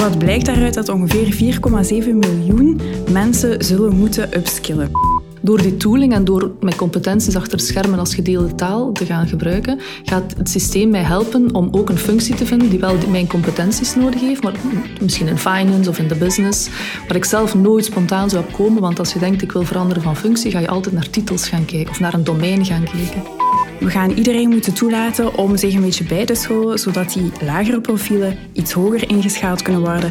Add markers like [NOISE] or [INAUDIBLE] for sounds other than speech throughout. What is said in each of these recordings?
Wat blijkt daaruit dat ongeveer 4,7 miljoen mensen zullen moeten upskillen. Door die tooling en door mijn competenties achter schermen als gedeelde taal te gaan gebruiken, gaat het systeem mij helpen om ook een functie te vinden die wel mijn competenties nodig heeft, maar misschien in finance of in de business, waar ik zelf nooit spontaan zou opkomen, want als je denkt ik wil veranderen van functie, ga je altijd naar titels gaan kijken of naar een domein gaan kijken. We gaan iedereen moeten toelaten om zich een beetje bij te scholen, zodat die lagere profielen iets hoger ingeschaald kunnen worden.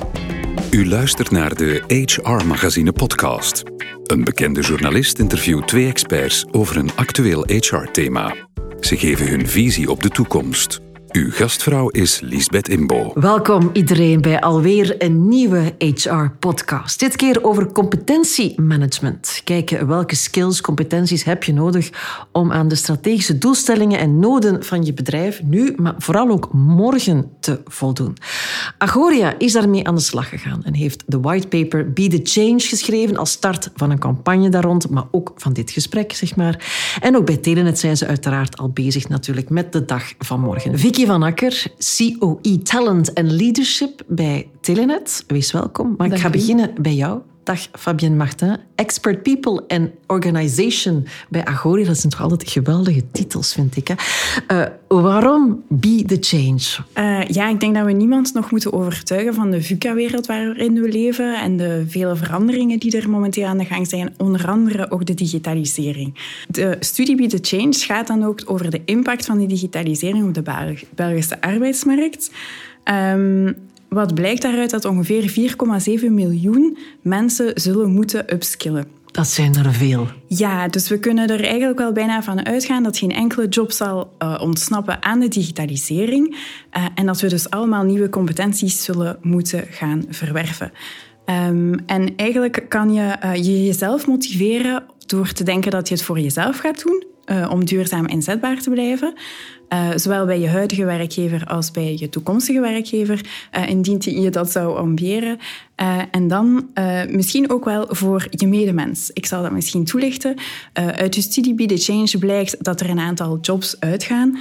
U luistert naar de HR Magazine podcast. Een bekende journalist interviewt twee experts over een actueel HR-thema. Ze geven hun visie op de toekomst. Uw gastvrouw is Lisbeth Imbo. Welkom iedereen bij alweer een nieuwe HR-podcast. Dit keer over competentiemanagement. Kijken welke skills, competenties heb je nodig om aan de strategische doelstellingen en noden van je bedrijf nu, maar vooral ook morgen te voldoen. Agoria is daarmee aan de slag gegaan en heeft de whitepaper Be the Change geschreven als start van een campagne daar rond, maar ook van dit gesprek, zeg maar. En ook bij Telenet zijn ze uiteraard al bezig natuurlijk met de dag van morgen. Van Akker, COE Talent and Leadership bij Telenet. Wees welkom. Maar ik ga beginnen bij jou. Dag Fabienne Martin, Expert People and Organization bij Agori. Dat zijn toch altijd geweldige titels, vind ik. Uh, waarom Be the Change? Uh, ja, ik denk dat we niemand nog moeten overtuigen van de VUCA-wereld waarin we leven en de vele veranderingen die er momenteel aan de gang zijn, onder andere ook de digitalisering. De studie Be the Change gaat dan ook over de impact van die digitalisering op de Belgische arbeidsmarkt. Um, wat blijkt daaruit dat ongeveer 4,7 miljoen mensen zullen moeten upskillen. Dat zijn er veel. Ja, dus we kunnen er eigenlijk wel bijna van uitgaan dat geen enkele job zal uh, ontsnappen aan de digitalisering uh, en dat we dus allemaal nieuwe competenties zullen moeten gaan verwerven. Um, en eigenlijk kan je uh, je jezelf motiveren door te denken dat je het voor jezelf gaat doen, om duurzaam inzetbaar te blijven. Uh, zowel bij je huidige werkgever als bij je toekomstige werkgever, uh, indien je dat zou ambiëren. Uh, en dan misschien ook wel voor je medemens. Ik zal dat misschien toelichten. uit de studie Be The Change blijkt dat er een aantal jobs uitgaan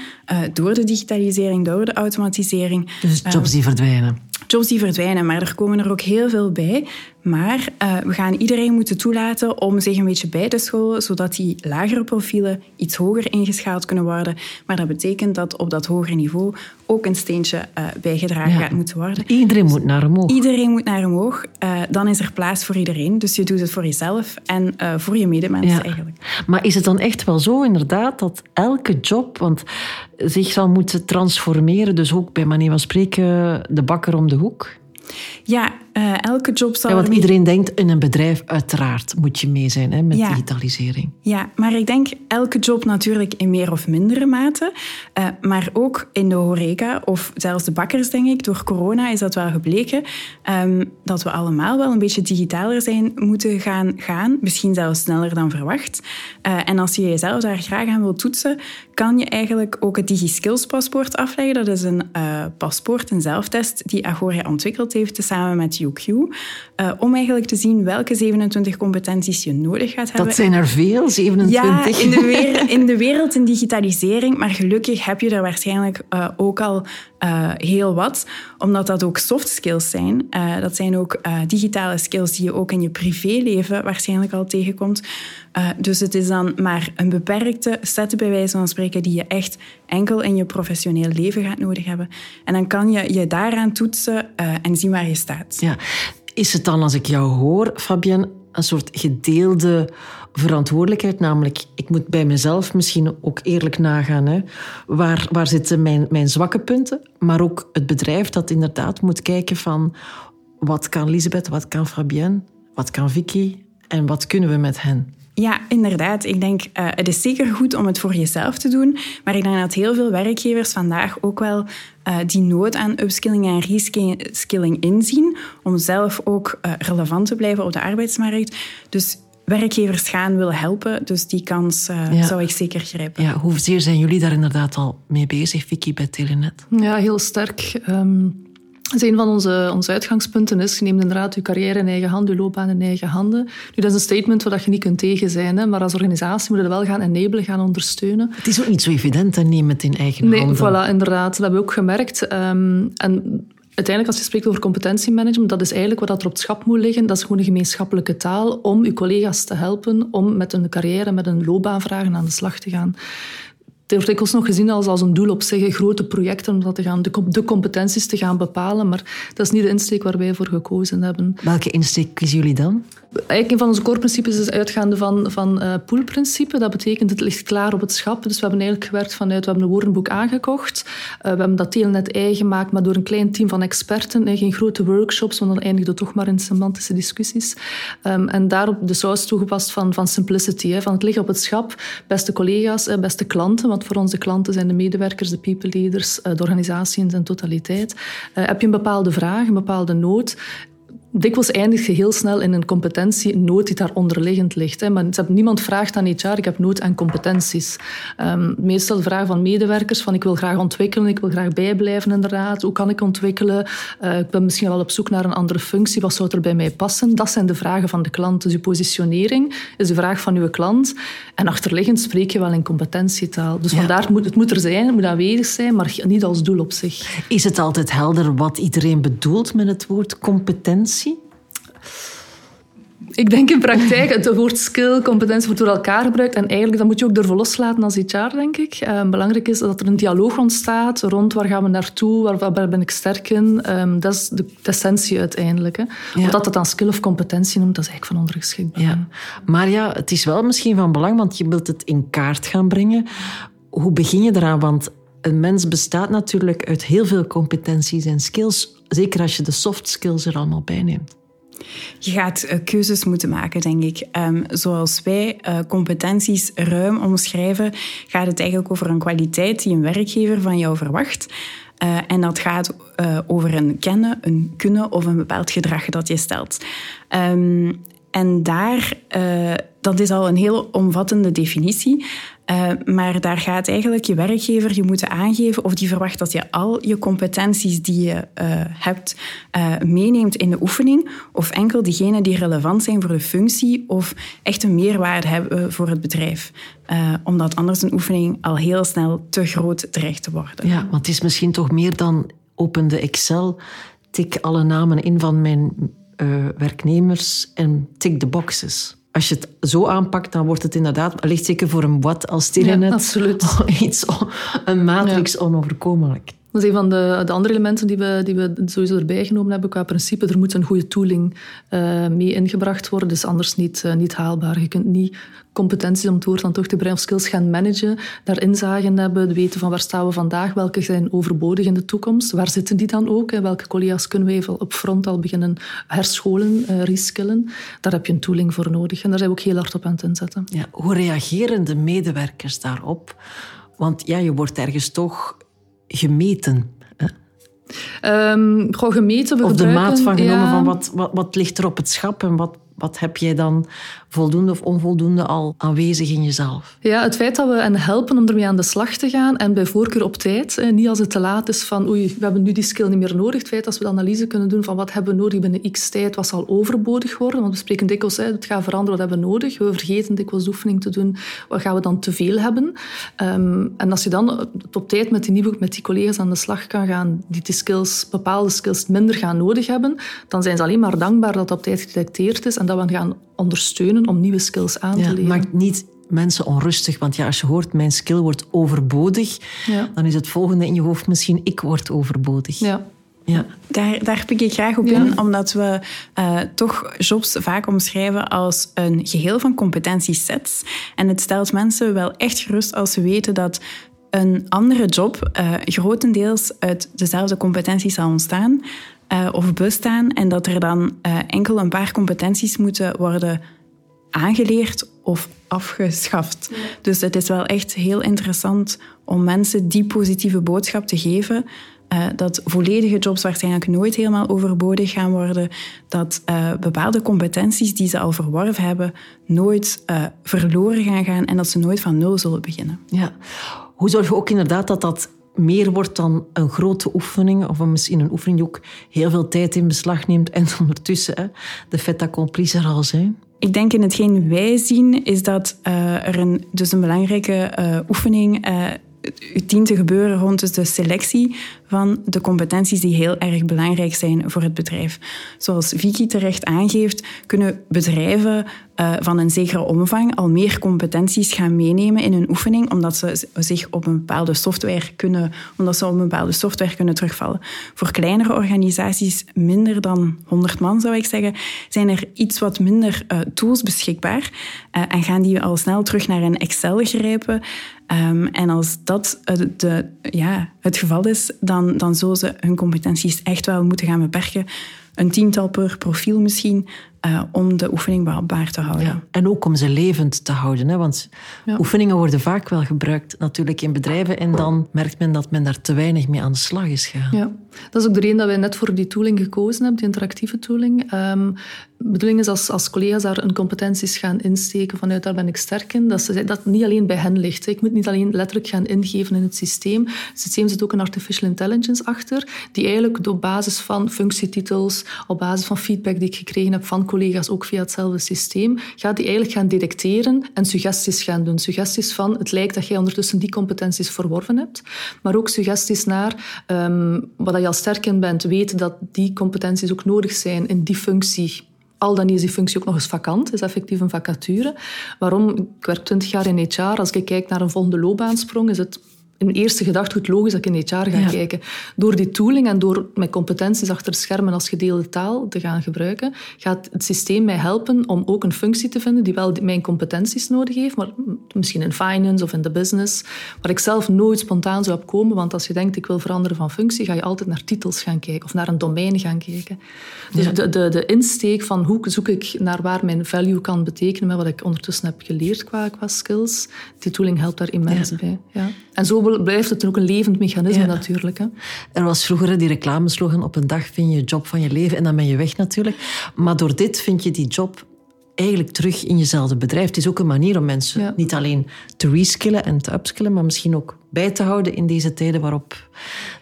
door de digitalisering, door de automatisering. Dus jobs die verdwijnen jobs die verdwijnen, maar er komen er ook heel veel bij. Maar uh, we gaan iedereen moeten toelaten om zich een beetje bij te scholen, zodat die lagere profielen iets hoger ingeschaald kunnen worden. Maar dat betekent dat op dat hogere niveau ook een steentje uh, bijgedragen ja. gaat moeten worden. Iedereen moet naar omhoog. Iedereen moet naar omhoog. Uh, dan is er plaats voor iedereen. Dus je doet het voor jezelf en voor je medemens ja. eigenlijk. Maar is het dan echt wel zo inderdaad dat elke job want, zich zal moeten transformeren? Dus ook bij manier van spreken de bakker om de hoek? Ja, uh, elke job zal. Ja, want iedereen denkt in een bedrijf, uiteraard moet je mee zijn hè, met ja. digitalisering. Ja, maar ik denk elke job natuurlijk in meer of mindere mate. Uh, maar ook in de horeca of zelfs de bakkers, denk ik. Door corona is dat wel gebleken. Um, dat we allemaal wel een beetje digitaler zijn moeten gaan. gaan misschien zelfs sneller dan verwacht. Uh, en als je jezelf daar graag aan wilt toetsen, kan je eigenlijk ook het DigiSkills paspoort afleggen. Dat is een paspoort, een zelftest die Agoria ontwikkeld heeft samen met Uh, om eigenlijk te zien welke 27 competenties je nodig gaat hebben. Dat zijn er veel, 27. Ja, in de, wereld, [LAUGHS] in de wereld in digitalisering. Maar gelukkig heb je er waarschijnlijk uh, ook al uh, heel wat. Omdat dat ook soft skills zijn. dat zijn ook digitale skills die je ook in je privéleven waarschijnlijk al tegenkomt. dus het is dan maar een beperkte set bij wijze van spreken die je echt enkel in je professioneel leven gaat nodig hebben. En dan kan je je daaraan toetsen en zien waar je staat. Ja. Is het dan, als ik jou hoor, Fabienne, een soort gedeelde verantwoordelijkheid? Namelijk, ik moet bij mezelf misschien ook eerlijk nagaan. Hè? Waar, waar zitten mijn, mijn zwakke punten? Maar ook het bedrijf dat inderdaad moet kijken van... Wat kan Lisbeth, wat kan Fabienne, wat kan Vicky en wat kunnen we met hen? Ja, inderdaad. Ik denk, uh, het is zeker goed om het voor jezelf te doen. Maar ik denk dat heel veel werkgevers vandaag ook wel uh, die nood aan upskilling en reskilling inzien. Om zelf ook uh, relevant te blijven op de arbeidsmarkt. Dus werkgevers gaan willen helpen. Dus die kans ja. zou ik zeker grijpen. Ja, hoezeer zijn jullie daar inderdaad al mee bezig, Vicky, bij Telenet? Ja, heel sterk. Um dus een van onze, onze uitgangspunten is, je neemt inderdaad je carrière in eigen hand, je loopbaan in eigen handen. Nu, dat is een statement waar je niet kunt tegen zijn, hè, maar als organisatie moet je dat wel gaan enablen, gaan ondersteunen. Het is ook niet zo evident, hè, neem het in eigen nee, handen. Nee, voilà, inderdaad. Dat hebben we ook gemerkt. Um, en uiteindelijk als je spreekt over competentiemanagement, dat is eigenlijk wat er op het schap moet liggen. Dat is gewoon een gemeenschappelijke taal om je collega's te helpen om met hun carrière, met hun loopbaanvragen aan de slag te gaan. Het wordt dikwijls nog gezien als, als een doel op zich, grote projecten om dat te gaan, de, de competenties te gaan bepalen. Maar dat is niet de insteek waar wij voor gekozen hebben. Welke insteek kiezen jullie dan? Eigenlijk een van onze core principes is uitgaande van, van uh, poolprincipe. Dat betekent het ligt klaar op het schap. Dus we hebben eigenlijk gewerkt vanuit, we hebben een woordenboek aangekocht. Uh, we hebben dat deel net eigen gemaakt, maar door een klein team van experten. geen grote workshops, want dan eindigde toch maar in semantische discussies. Um, en daarop de saus toegepast van, van simplicity. Hè, van het liggen op het schap. Beste collega's, beste klanten, want voor onze klanten zijn de medewerkers, de people leaders, de organisatie in zijn totaliteit. heb je een bepaalde vraag, een bepaalde nood, dikwijls eindigt je heel snel in een competentienood die daar onderliggend ligt. Hè. Maar niemand vraagt aan HR, ik heb nood aan competenties. Um, meestal de vraag van medewerkers van ik wil graag ontwikkelen, ik wil graag bijblijven inderdaad. Hoe kan ik ontwikkelen? Uh, ik ben misschien wel op zoek naar een andere functie. Wat zou er bij mij passen? Dat zijn de vragen van de klant. Dus je positionering is de vraag van uw klant. En achterliggend spreek je wel in competentietaal. Dus vandaar, moet, het moet er zijn, het moet aanwezig zijn, maar niet als doel op zich. Is het altijd helder wat iedereen bedoelt met het woord competentie? Ik denk in praktijk, het woord skill, competentie wordt door elkaar gebruikt. En eigenlijk dat moet je ook durven loslaten als HR, denk ik. Um, belangrijk is dat er een dialoog ontstaat rond waar gaan we naartoe, waar, waar ben ik sterk in. Um, dat is de, essentie uiteindelijk. Hè. Ja. Of dat het dan skill of competentie noemt, dat is eigenlijk van ondergeschikt belang. Ja. Maar ja, het is wel misschien van belang, want je wilt het in kaart gaan brengen. Hoe begin je eraan? Want een mens bestaat natuurlijk uit heel veel competenties en skills. Zeker als je de soft skills er allemaal bij neemt. Je gaat uh, keuzes moeten maken, denk ik. Um, zoals wij uh, competenties ruim omschrijven, gaat het eigenlijk over een kwaliteit die een werkgever van jou verwacht. Uh, en dat gaat over een kennen, een kunnen of een bepaald gedrag dat je stelt. Um, en daar, dat is al een heel omvattende definitie. Uh, maar daar gaat eigenlijk je werkgever je moeten aangeven of die verwacht dat je al je competenties die je uh, hebt uh, meeneemt in de oefening of enkel diegenen die relevant zijn voor de functie of echt een meerwaarde hebben voor het bedrijf. omdat anders een oefening al heel snel te groot dreigt te worden. Ja, want het is misschien toch meer dan open de Excel, tik alle namen in van mijn werknemers en tik de boxes als je het zo aanpakt, dan wordt het inderdaad, ligt zeker voor een wat als Telenet, ja, absoluut. [LAUGHS] iets, een matrix ja. onoverkomelijk. Dat is een van de, de, andere elementen die we, die we sowieso erbij genomen hebben qua principe. Er moet een goede tooling uh, mee ingebracht worden, dus anders niet, uh, niet haalbaar. Je kunt niet competenties, om het woord dan toch te brengen, of skills gaan managen, daar inzagen hebben, weten van waar staan we vandaag, welke zijn overbodig in de toekomst, waar zitten die dan ook, welke collega's kunnen we even op front al beginnen herscholen, uh, reskillen. Daar heb je een tooling voor nodig en daar zijn we ook heel hard op aan het inzetten. Ja, hoe reageren de medewerkers daarop? Want ja, je wordt ergens toch gemeten. Um, gemeten, of de maat van genomen van wat, wat, wat ligt er op het schap en wat wat heb jij dan voldoende of onvoldoende al aanwezig in jezelf? Ja, het feit dat we hen helpen om ermee aan de slag te gaan en bij voorkeur op tijd, niet als het te laat is van oei, we hebben nu die skill niet meer nodig. Het feit dat we de analyse kunnen doen van wat hebben we nodig binnen x tijd, wat zal overbodig worden. Want we spreken dikwijls, het gaat veranderen, wat hebben we nodig. We vergeten dikwijls oefening te doen, wat gaan we dan te veel hebben. Um, en als je dan op tijd met die, nieuwe, met die collega's aan de slag kan gaan, die die skills, bepaalde skills minder gaan nodig hebben, dan zijn ze alleen maar dankbaar dat dat op tijd gedetecteerd is en dat we gaan ondersteunen om nieuwe skills aan te leren. Maakt niet mensen onrustig, want ja, als je hoort mijn skill wordt overbodig, ja. dan is het volgende in je hoofd misschien ik word overbodig. Ja. Ja. Daar, daar pik ik graag op in, omdat we uh, toch jobs vaak omschrijven als een geheel van competentiesets. En het stelt mensen wel echt gerust als ze weten dat een andere job uh, grotendeels uit dezelfde competenties zal ontstaan, uh, of bestaan en dat er dan uh, enkel een paar competenties moeten worden aangeleerd of afgeschaft. Dus het is wel echt heel interessant om mensen die positieve boodschap te geven. Uh, dat volledige jobs waarschijnlijk nooit helemaal overbodig gaan worden. Dat uh, bepaalde competenties die ze al verworven hebben nooit uh, verloren gaan gaan en dat ze nooit van nul zullen beginnen. Ja. Hoe zorg je ook inderdaad dat dat meer wordt dan een grote oefening, of misschien een oefening die ook heel veel tijd in beslag neemt en [LAUGHS] ondertussen de fait accompli er al zijn? Ik denk in hetgeen wij zien is dat uh, er een, dus een belangrijke uh, oefening uh, dient te gebeuren rond dus de selectie van de competenties die heel erg belangrijk zijn voor het bedrijf. Zoals Vicky terecht aangeeft, kunnen bedrijven uh, van een zekere omvang al meer competenties gaan meenemen in hun oefening, omdat ze zich op een bepaalde software kunnen, omdat ze op een bepaalde software kunnen terugvallen. Voor kleinere organisaties, minder dan 100 man zou ik zeggen, zijn er iets wat minder uh, tools beschikbaar uh, en gaan die al snel terug naar een Excel grijpen. Um, en als dat de, ja, het geval is, dan, dan zullen ze hun competenties echt wel moeten gaan beperken. Een tiental per profiel misschien, uh, om de oefening behapbaar te houden. Ja. En ook om ze levend te houden. Hè? Want ja. oefeningen worden vaak wel gebruikt natuurlijk in bedrijven en dan merkt men dat men daar te weinig mee aan de slag is gegaan. Ja, dat is ook de reden dat wij net voor die tooling gekozen hebben, die interactieve tooling. Um, bedoeling is als, als collega's daar een competenties gaan insteken vanuit daar ben ik sterk in, dat, ze, dat niet alleen bij hen ligt. Ik moet niet alleen letterlijk gaan ingeven in het systeem. Het systeem zit ook een artificial intelligence achter, die eigenlijk op basis van functietitels, op basis van feedback die ik gekregen heb van collega's, ook via hetzelfde systeem, gaat die eigenlijk gaan detecteren en suggesties gaan doen. Suggesties van, het lijkt dat jij ondertussen die competenties verworven hebt, maar ook suggesties naar um, wat je al sterk in bent, weten dat die competenties ook nodig zijn in die functie al dan is die functie ook nog eens vakant, is effectief een vacature. Waarom? Ik werk twintig jaar in HR. Als ik kijk naar een volgende loopbaansprong, is het in eerste gedachte goed logisch dat ik in HR ga kijken. Door die tooling en door mijn competenties achter schermen als gedeelde taal te gaan gebruiken, gaat het systeem mij helpen om ook een functie te vinden die wel mijn competenties nodig heeft, maar misschien in finance of in de business, waar ik zelf nooit spontaan zou opkomen, want als je denkt ik wil veranderen van functie, ga je altijd naar titels gaan kijken of naar een domein gaan kijken. Dus de, de, de insteek van hoe zoek ik naar waar mijn value kan betekenen met wat ik ondertussen heb geleerd qua, qua skills, die tooling helpt daar immens bij. Ja. En zo blijft het ook een levend mechanisme natuurlijk. Hè. Er was vroeger die reclameslogan, op een dag vind je je job van je leven en dan ben je weg natuurlijk. Maar door dit vind je die job eigenlijk terug in jezelfde bedrijf. Het is ook een manier om mensen niet alleen te reskillen en te upskillen, maar misschien ook bij te houden in deze tijden waarop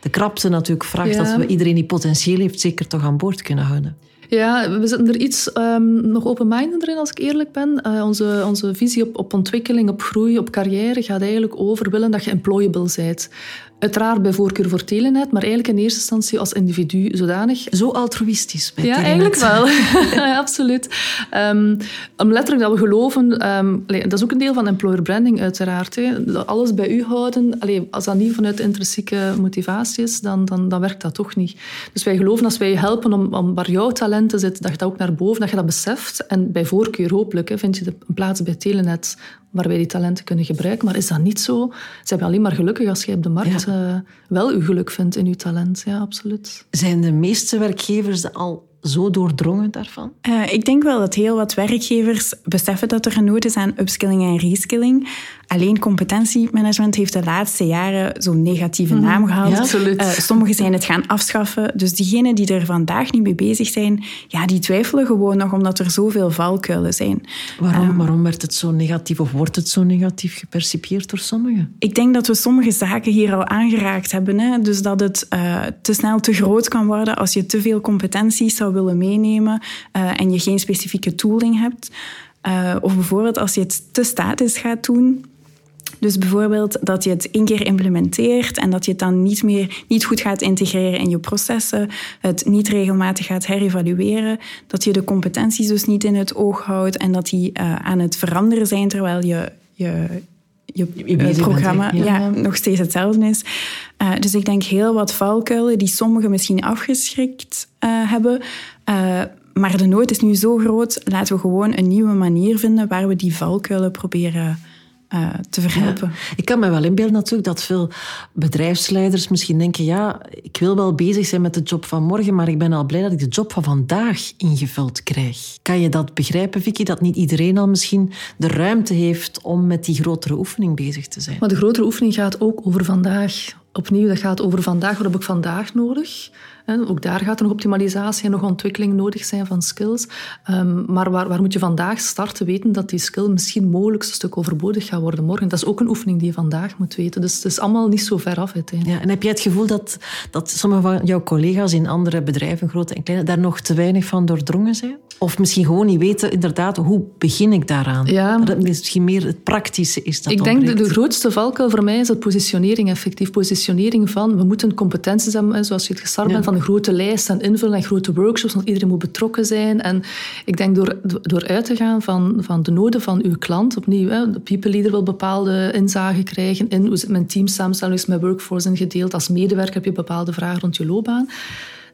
de krapte natuurlijk vraagt dat we iedereen die potentieel heeft zeker toch aan boord kunnen houden. Ja, we zitten er iets um, nog open-minded in, als ik eerlijk ben. Uh, onze, onze visie op, op ontwikkeling, op groei, op carrière gaat eigenlijk over willen dat je employable bent. Uiteraard bij voorkeur voor Telenet, maar eigenlijk in eerste instantie als individu zodanig. Zo altruïstisch bij Ja, eigenlijk wel. [LAUGHS] [LAUGHS] ja, absoluut. Um, letterlijk dat we geloven, um, dat is ook een deel van employer branding uiteraard. Hè. Alles bij u houden, allee, als dat niet vanuit intrinsieke motivatie is, dan, dan, dan werkt dat toch niet. Dus wij geloven als wij je helpen om, om waar jouw talenten zitten, dat je dat ook naar boven, dat je dat beseft. En bij voorkeur hopelijk hè, vind je een plaats bij Telenet waar wij die talenten kunnen gebruiken. Maar is dat niet zo? Zijn we alleen maar gelukkig als je op de markt uh, wel je geluk vindt in je talent. Ja, absoluut. Zijn de meeste werkgevers al zo doordrongen daarvan? Uh, ik denk wel dat heel wat werkgevers beseffen dat er een nood is aan upskilling en reskilling. Alleen competentiemanagement heeft de laatste jaren zo'n negatieve mhm. naam gehad. Ja, absoluut. Uh, sommigen zijn het gaan afschaffen. Dus diegenen die er vandaag niet mee bezig zijn, ja, die twijfelen gewoon nog omdat er zoveel valkuilen zijn. Waarom, um, waarom werd het zo negatief of wordt het zo negatief gepercipieerd door sommigen? Ik denk dat we sommige zaken hier al aangeraakt hebben. Hè? Dus dat het uh, te snel te groot kan worden als je te veel competenties zou willen meenemen uh, en je geen specifieke tooling hebt. Of bijvoorbeeld als je het te statisch gaat doen. Dus bijvoorbeeld dat je het één keer implementeert en dat je het dan niet meer niet goed gaat integreren in je processen, het niet regelmatig gaat herevalueren, dat je de competenties dus niet in het oog houdt en dat die uh, aan het veranderen zijn terwijl je je, je, je programma ja. ja. nog steeds hetzelfde is. Uh, dus ik denk heel wat valkuilen die sommigen misschien afgeschrikt uh, hebben. Uh, maar de nood is nu zo groot, laten we gewoon een nieuwe manier vinden waar we die valkuilen proberen uh, te verhelpen. Ja. Ik kan me wel inbeelden natuurlijk dat veel bedrijfsleiders misschien denken, ja, ik wil wel bezig zijn met de job van morgen, maar ik ben al blij dat ik de job van vandaag ingevuld krijg. Kan je dat begrijpen, Vicky, dat niet iedereen al misschien de ruimte heeft om met die grotere oefening bezig te zijn? Maar de grotere oefening gaat ook over vandaag. Opnieuw, dat gaat over vandaag. Wat heb ik vandaag nodig? Ook daar gaat er nog optimalisatie en nog ontwikkeling nodig zijn van skills. Ehm, maar waar, waar moet je vandaag starten? Weten dat die skill misschien mogelijk een stuk overbodig gaat worden morgen. Dat is ook een oefening die je vandaag moet weten. Dus het is allemaal niet zo ver af Ja, en heb jij het gevoel dat, dat sommige van jouw collega's in andere bedrijven, grote en kleine, daar nog te weinig van doordrongen zijn? Of misschien gewoon niet weten, inderdaad, hoe begin ik daaraan? Ja. Dat misschien meer het praktische is dat Ik denk dat de grootste valkuil voor mij is dat positionering, effectief positionering van we moeten competenties hebben, zoals je het gestart bent, van een grote lijst en invullen en grote workshops, want iedereen moet betrokken zijn. En ik denk door, door uit te gaan van, van de noden van uw klant, opnieuw, hè, de people leader wil bepaalde inzage krijgen in hoe zit mijn team samenstelling, is mijn workforce ingedeeld, als medewerker heb je bepaalde vragen rond je loopbaan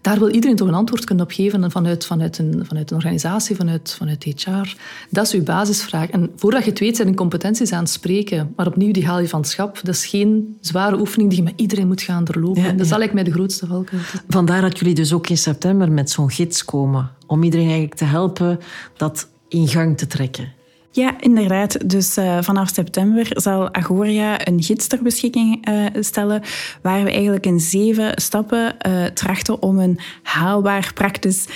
daar wil iedereen toch een antwoord kunnen op geven vanuit, vanuit, een, vanuit een organisatie, vanuit, vanuit HR. Dat is uw basisvraag. En voordat je het weet, zijn de competenties aan het spreken. Maar opnieuw, die haal je van het schap. Dat is geen zware oefening die je met iedereen moet gaan doorlopen. dat is eigenlijk mij de grootste valkuil. Vandaar dat jullie dus ook in september met zo'n gids komen. Om iedereen eigenlijk te helpen dat in gang te trekken. Ja, inderdaad. Dus uh, vanaf september zal Agoria een gids ter beschikking uh, stellen, waar we eigenlijk in zeven stappen uh, trachten om een haalbaar, praktisch,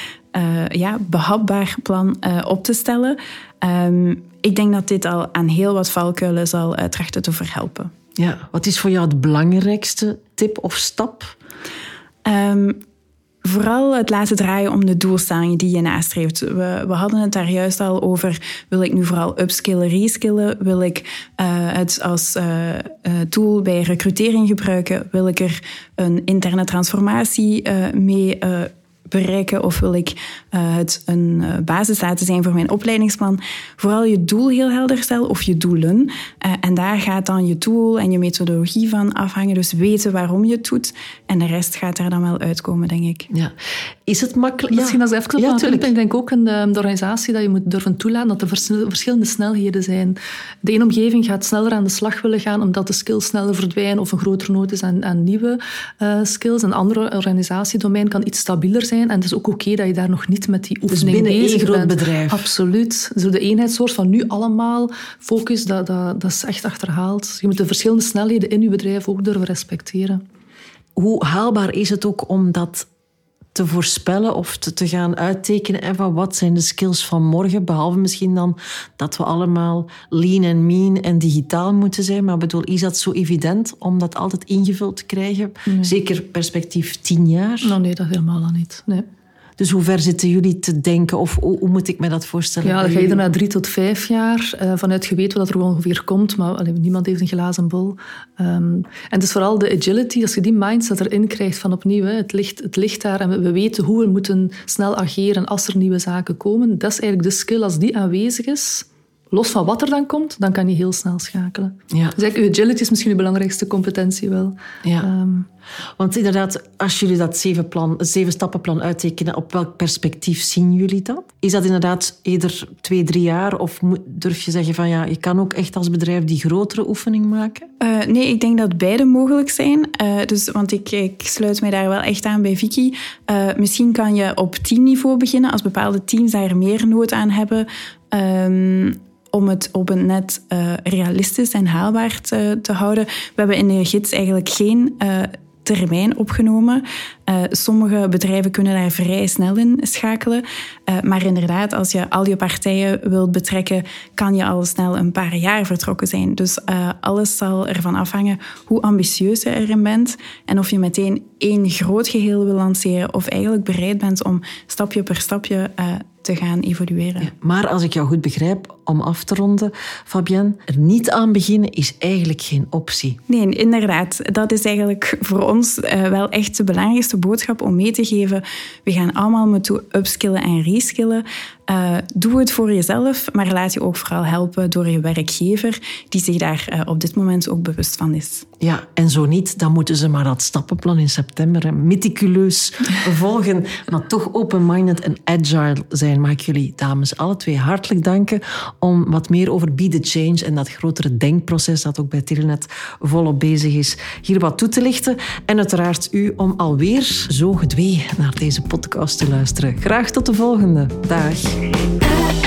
ja, behapbaar plan op te stellen. Um, ik denk dat dit al aan heel wat valkuilen zal trachten te verhelpen. Ja, wat is voor jou de belangrijkste tip of stap? Um, vooral het laten draaien om de doelstellingen die je nastreeft. We, we hadden het daar juist al over, wil ik nu vooral upskillen, reskillen? Wil ik uh, het als uh, tool bij recrutering gebruiken? Wil ik er een interne transformatie mee bereiken of wil ik het een uh, basis laten zijn voor mijn opleidingsplan. Vooral je doel heel helder stellen of je doelen. Uh, en daar gaat dan je tool en je methodologie van afhangen. Dus weten waarom je het doet. En de rest gaat er dan wel uitkomen, denk ik. Ja. Is het makkelijk? Misschien als even ja, ik denk ook in de, de, organisatie dat je moet durven toelaten dat er verschillende snelheden zijn. De ene omgeving gaat sneller aan de slag willen gaan omdat de skills sneller verdwijnen of een grotere nood is aan, aan nieuwe skills. Een andere organisatiedomein kan iets stabieler zijn en het is ook oké dat je daar nog niet met die dus oefening dus binnen bezig één groot bent. bedrijf. Absoluut. Zo de eenheidssoort van nu allemaal focus, dat, dat, dat is echt achterhaald. Je moet de verschillende snelheden in je bedrijf ook durven respecteren. Hoe haalbaar is het ook om dat te voorspellen of te, te, gaan uittekenen en van wat zijn de skills van morgen, behalve misschien dan dat we allemaal lean en mean en digitaal moeten zijn. Maar bedoel, is dat zo evident om dat altijd ingevuld te krijgen? Zeker perspectief tien jaar? Nou, nee, dat helemaal al niet. Nee. Dus hoe ver zitten jullie te denken? Of hoe, moet ik me dat voorstellen? Ja, dan ga je er na drie tot vijf jaar uh, vanuit geweten wat er ongeveer komt. Maar allee, niemand heeft een glazen bol. Um, en het is vooral de agility, als je die mindset erin krijgt van opnieuw, hè, het, ligt, het ligt daar en we, weten hoe we moeten snel ageren als er nieuwe zaken komen. Dat is eigenlijk de skill, als die aanwezig is, los van wat er dan komt, dan kan je heel snel schakelen. Ja. Dus eigenlijk, agility is misschien de belangrijkste competentie wel. Ja. Um, want inderdaad, als jullie dat zeven, plan, zeven stappenplan uittekenen, op welk perspectief zien jullie dat? Is dat inderdaad eerder twee, drie jaar? Of durf je zeggen van ja, je kan ook echt als bedrijf die grotere oefening maken? Uh, nee, ik denk dat beide mogelijk zijn. Uh, dus, want ik, ik, sluit mij daar wel echt aan bij Vicky. Uh, misschien kan je op teamniveau beginnen als bepaalde teams daar meer nood aan hebben. Um, om het op een net uh, realistisch en haalbaar te, houden. We hebben in de gids eigenlijk geen uh, termijn opgenomen. Uh, sommige bedrijven kunnen daar vrij snel in schakelen. Maar inderdaad, als je al je partijen wilt betrekken, kan je al snel een paar jaar vertrokken zijn. Dus alles zal ervan afhangen hoe ambitieus je erin bent en of je meteen één groot geheel wil lanceren of eigenlijk bereid bent om stapje per stapje te gaan evolueren. maar als ik jou goed begrijp, om af te ronden, Fabienne, er niet aan beginnen is eigenlijk geen optie. Nee, inderdaad. Dat is eigenlijk voor ons uh, wel echt de belangrijkste boodschap om mee te geven. We gaan allemaal moeten upskillen en reskillen. Uh, doe het voor jezelf, maar laat je ook vooral helpen door je werkgever, die zich daar uh, op dit moment ook bewust van is. Ja, en zo niet, dan moeten ze maar dat stappenplan in september meticuleus [LAUGHS] volgen, maar toch open-minded en agile zijn. Mag ik jullie dames alle twee hartelijk danken om wat meer over Be the Change en dat grotere denkproces dat ook bij Telenet volop bezig is, hier wat toe te lichten. En uiteraard u om alweer zo gedwee naar deze podcast te luisteren. Graag tot de volgende. Dag. I